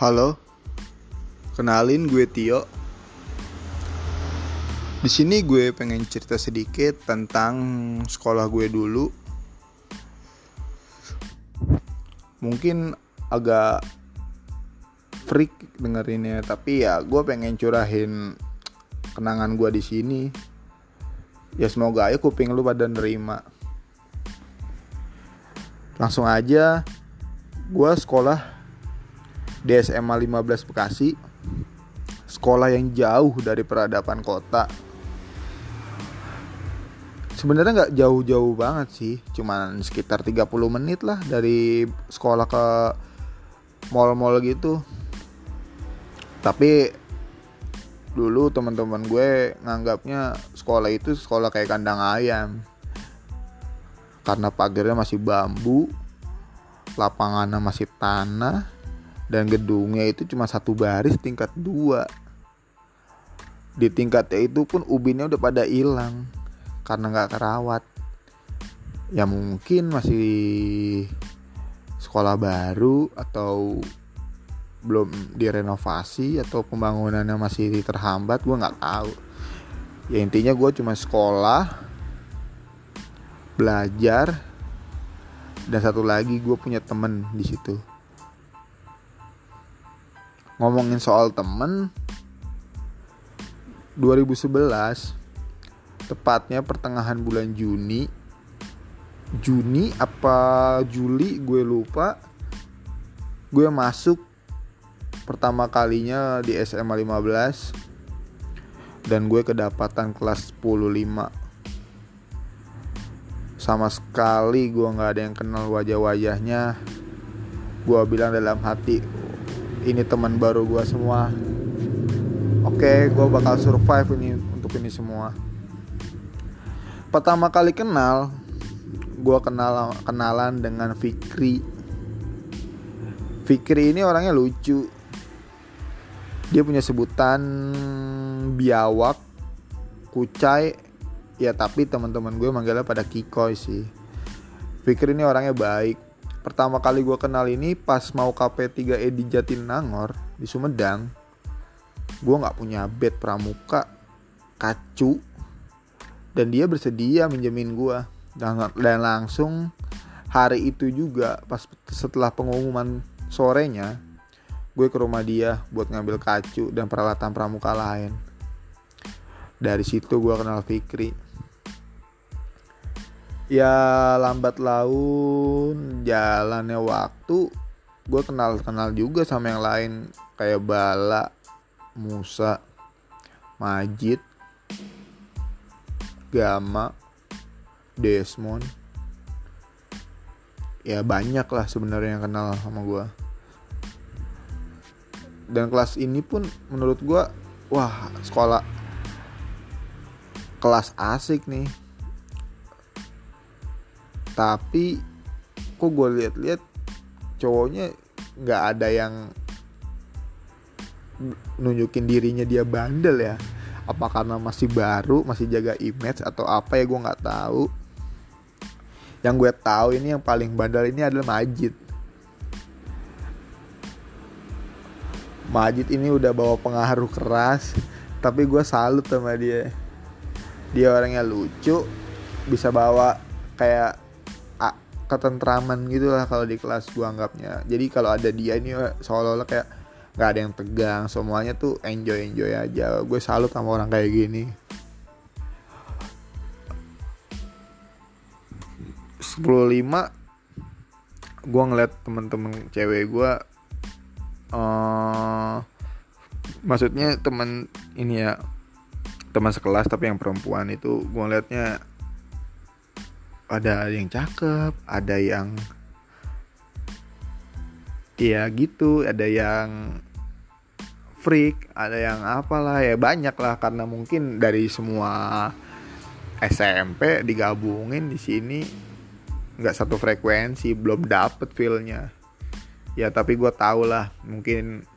Halo, kenalin gue Tio. Di sini gue pengen cerita sedikit tentang sekolah gue dulu. Mungkin agak freak dengerinnya, tapi ya gue pengen curahin kenangan gue di sini. Ya semoga aja kuping lu pada nerima. Langsung aja, gue sekolah di SMA 15 Bekasi sekolah yang jauh dari peradaban kota. Sebenarnya nggak jauh-jauh banget sih cuman sekitar 30 menit lah dari sekolah ke mall-mall gitu. Tapi dulu teman-teman gue nganggapnya sekolah itu sekolah kayak kandang ayam. Karena pagarnya masih bambu lapangannya masih tanah dan gedungnya itu cuma satu baris tingkat dua. Di tingkatnya itu pun ubinnya udah pada hilang karena nggak kerawat. Ya mungkin masih sekolah baru atau belum direnovasi atau pembangunannya masih terhambat gue nggak tahu. Ya intinya gue cuma sekolah belajar dan satu lagi gue punya temen di situ ngomongin soal temen 2011 tepatnya pertengahan bulan Juni Juni apa Juli gue lupa gue masuk pertama kalinya di SMA 15 dan gue kedapatan kelas 105 sama sekali gue nggak ada yang kenal wajah-wajahnya. Gue bilang dalam hati ini teman baru gue semua. Oke gue bakal survive ini untuk ini semua. Pertama kali kenal gue kenal kenalan dengan Fikri. Fikri ini orangnya lucu. Dia punya sebutan biawak kucai. Ya tapi teman-teman gue manggilnya pada kikoy sih. Fikri ini orangnya baik pertama kali gue kenal ini pas mau KP3E di Jatinangor di Sumedang. Gue nggak punya bed pramuka kacu. Dan dia bersedia minjemin gue dan, dan langsung hari itu juga pas setelah pengumuman sorenya gue ke rumah dia buat ngambil kacu dan peralatan pramuka lain. Dari situ gue kenal Fikri ya lambat laun jalannya waktu gue kenal kenal juga sama yang lain kayak Bala Musa Majid Gama Desmond. Ya banyak lah sebenarnya yang kenal sama gue dan kelas ini pun menurut gue wah sekolah kelas asik nih tapi kok gue lihat-lihat cowoknya nggak ada yang nunjukin dirinya dia bandel ya. Apa karena masih baru masih jaga image atau apa ya gue nggak tahu. Yang gue tahu ini yang paling bandel ini adalah Majid. Majid ini udah bawa pengaruh keras tapi gue salut sama dia. Dia orangnya lucu bisa bawa kayak ketentraman gitu lah kalau di kelas gua anggapnya. Jadi kalau ada dia ini seolah-olah kayak nggak ada yang tegang semuanya tuh enjoy enjoy aja. Gue salut sama orang kayak gini. Sepuluh lima gue ngeliat temen-temen cewek gue uh, maksudnya temen ini ya teman sekelas tapi yang perempuan itu gue ngeliatnya ada yang cakep ada yang ya gitu ada yang freak ada yang apalah ya banyak lah karena mungkin dari semua SMP digabungin di sini nggak satu frekuensi belum dapet feelnya. Ya tapi gue tau lah mungkin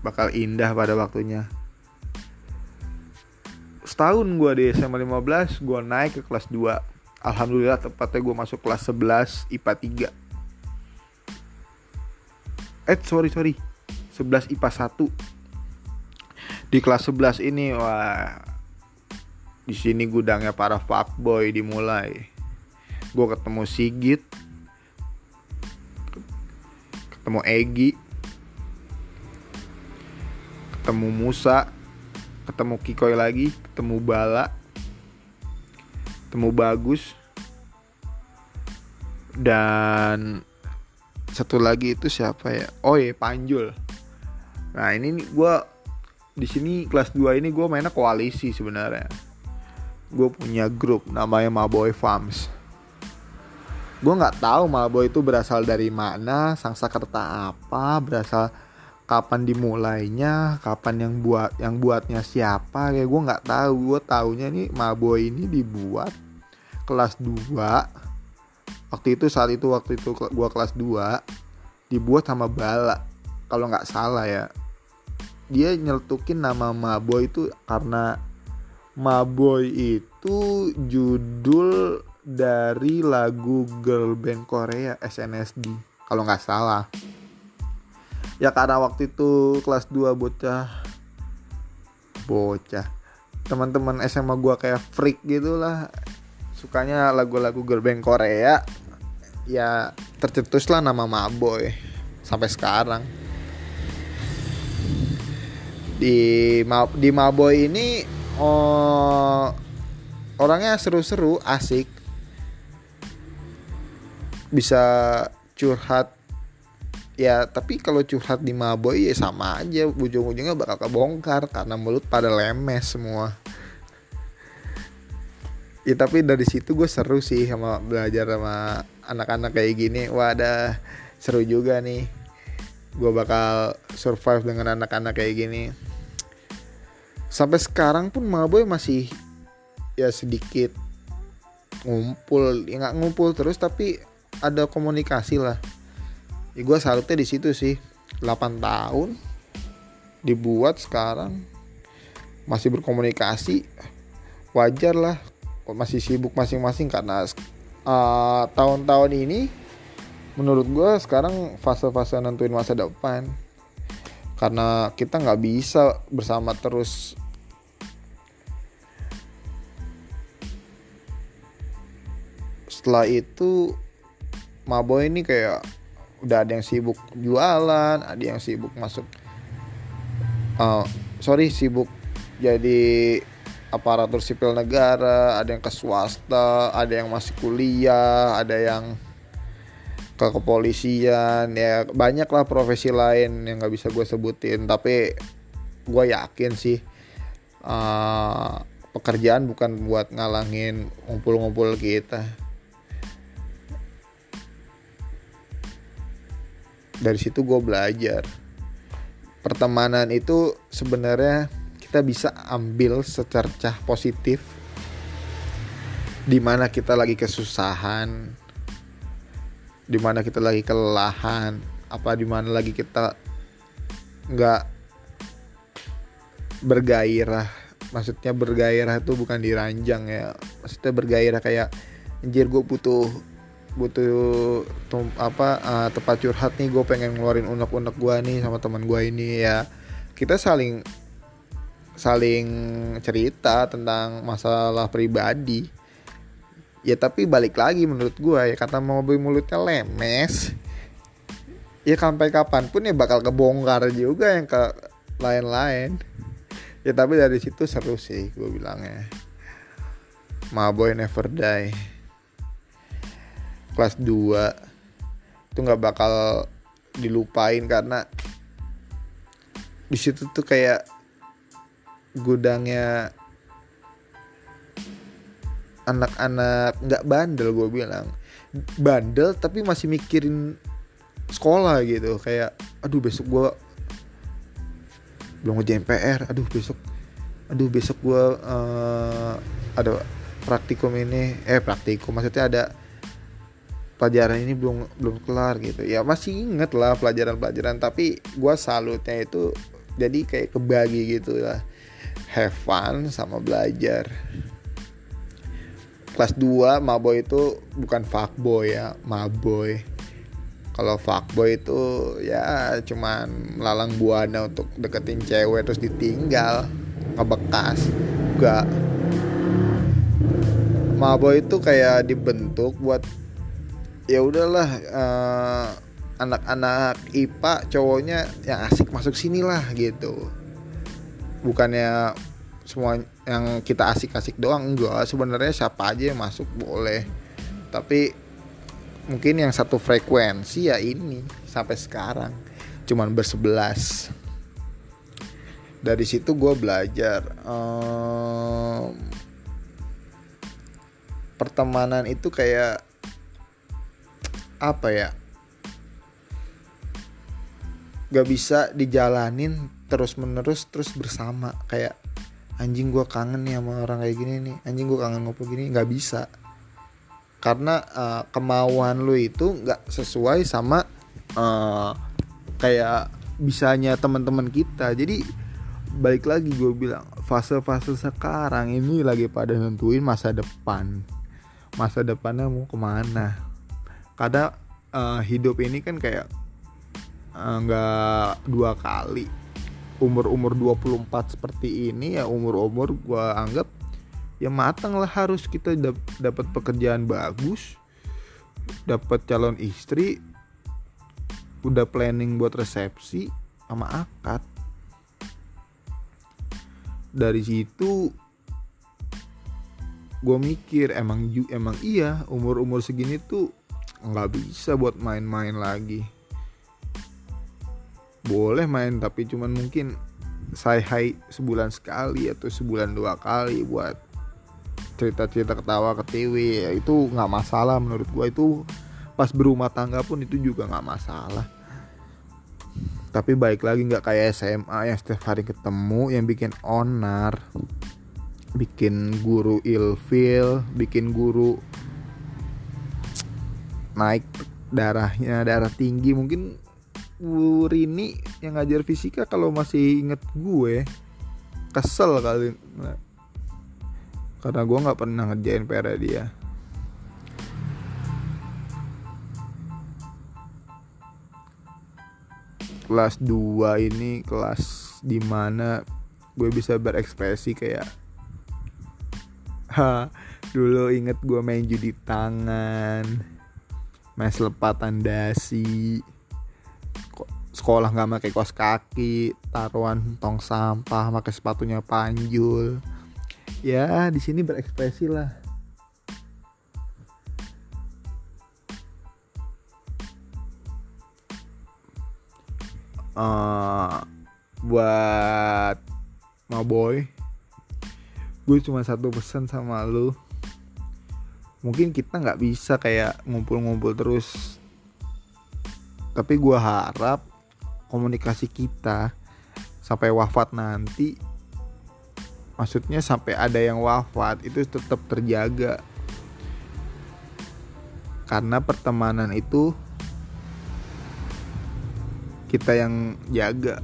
bakal indah pada waktunya. Setahun gue di SMA 15 gue naik ke kelas 2 Alhamdulillah tepatnya gue masuk kelas 11 IPA 3 Eh sorry sorry. 11 IPA 1 di kelas 11 ini wah di sini gudangnya para fuckboy dimulai. Gue ketemu Sigit ketemu Egi ketemu Musa ketemu Kikoy lagi ketemu Bala ketemu Bagus. Dan satu lagi itu siapa ya? Oh iya Panjul. Nah ini gue di sini kelas 2 ini gue mainnya koalisi sebenarnya. Gue punya grup namanya Maboy Farms. Gue nggak tahu Maboy itu berasal dari mana Sangsakerta apa berasal kapan dimulainya kapan yang buat yang buatnya siapa kayak gue nggak tahu. Gue taunya nih Maboy ini dibuat kelas 2 waktu itu saat itu waktu itu gue kelas 2 dibuat sama Bala. Kalau nggak salah ya. Dia nyeltukin nama Maboy itu karena Maboy itu judul dari lagu girl band Korea SNSD kalau nggak salah ya karena waktu itu kelas 2 bocah bocah teman-teman SMA gua kayak freak gitu lah sukanya lagu-lagu girl band Korea. Ya tercetuslah nama Maboy sampai sekarang. Di di Maboy ini oh, orangnya seru-seru asik. Bisa curhat ya tapi kalau curhat di Maboy ya sama aja. Ujung-ujungnya bakal kebongkar karena mulut pada lemes semua. Ya tapi dari situ gue seru sih sama belajar sama anak-anak kayak gini. Wadah seru juga nih. Gue bakal survive dengan anak-anak kayak gini. Sampai sekarang pun Maboy masih ya sedikit ngumpul. Ya nggak ngumpul terus tapi ada komunikasi lah ya gue salutnya di situ sih. 8 tahun dibuat sekarang masih berkomunikasi. Wajar lah masih sibuk masing-masing karena uh, tahun-tahun ini menurut gue sekarang fase-fase nentuin masa depan. Karena kita nggak bisa bersama terus. Setelah itu Maboy ini kayak udah ada yang sibuk jualan ada yang sibuk masuk uh, sorry sibuk jadi aparatur sipil negara ada yang ke swasta ada yang masih kuliah ada yang ke kepolisian ya banyak lah profesi lain yang nggak bisa gue sebutin. Tapi gue yakin sih uh, pekerjaan bukan buat ngalangin ngumpul-ngumpul kita dari situ gue belajar. Pertemanan itu sebenarnya kita bisa ambil secercah positif. Di mana kita lagi kesusahan di mana kita lagi kelelahan apa di mana lagi kita nggak bergairah. Maksudnya bergairah itu bukan diranjang ya. Maksudnya bergairah kayak anjir gue butuh butuh tum, apa uh, tempat curhat nih gue pengen ngeluarin unek-unek gue nih sama teman gue ini ya. Kita saling saling cerita tentang masalah pribadi. Ya tapi balik lagi menurut gue ya kata mobil mulutnya lemes. Ya sampai kapan pun ya bakal kebongkar juga yang ke lain-lain. Ya tapi dari situ seru sih gue bilangnya. Maboy never die kelas 2 itu nggak bakal dilupain karena di situ tuh kayak gudangnya anak-anak nggak bandel gue bilang. Bandel tapi masih mikirin sekolah gitu kayak aduh besok gue belum ngerjain PR aduh besok aduh besok gue uh, ada praktikum ini. Eh praktikum maksudnya ada pelajaran ini belum belum kelar gitu. Ya masih inget lah pelajaran-pelajaran tapi gue salutnya itu jadi kayak kebagi gitu lah. Have fun sama belajar. Kelas 2 maboy itu bukan fuckboy ya maboy. Kalau fuckboy itu ya cuman lalang buana untuk deketin cewek terus ditinggal ngebekas. Enggak Maboy itu kayak dibentuk buat ya udahlah uh, anak-anak IPA cowoknya yang asik masuk sini lah gitu. Bukannya semua yang kita asik-asik doang enggak. Sebenarnya siapa aja yang masuk boleh. Tapi mungkin yang satu frekuensi ya ini sampai sekarang. Cuman bersebelas. Dari situ gue belajar um, pertemanan itu kayak apa ya gak bisa dijalanin terus menerus terus bersama. Kayak anjing gue kangen nih sama orang kayak gini nih anjing gue kangen ngobrol gini nggak bisa. Karena uh, kemauan lu itu nggak sesuai sama uh, kayak bisanya teman-teman kita. Jadi balik lagi gue bilang fase-fase sekarang ini lagi pada nentuin masa depan. Masa depannya mau ke mana kadang uh, hidup ini kan kayak nggak uh, dua kali. Umur-umur 24 seperti ini ya umur-umur gue anggap ya matang lah harus kita dap dapat pekerjaan bagus dapat calon istri udah planning buat resepsi sama akad. Dari situ gue mikir emang emang iya umur umur segini tuh nggak bisa buat main-main lagi. Boleh main tapi cuman mungkin say hi sebulan sekali atau sebulan dua kali buat cerita-cerita ketawa ke TV ya itu nggak masalah menurut gue itu pas berumah tangga pun itu juga nggak masalah. Tapi baik lagi nggak kayak SMA yang setiap hari ketemu yang bikin onar bikin guru ilfil bikin guru naik darahnya darah tinggi. Mungkin Bu Rini yang ngajar fisika kalau masih inget gue kesel kali. Karena gue nggak pernah ngerjain PR dia. Kelas 2 ini kelas di mana gue bisa berekspresi kayak ha dulu inget gue main judi tangan main selepatan dasi sekolah nggak pakai kos kaki taruhan tong sampah pakai sepatunya panjul. Ya di sini berekspresi lah. Uh, buat mau boy gue cuma satu pesan sama lu mungkin kita nggak bisa kayak ngumpul-ngumpul terus. Tapi gue harap komunikasi kita sampai wafat nanti maksudnya sampai ada yang wafat itu tetap terjaga. Karena pertemanan itu kita yang jaga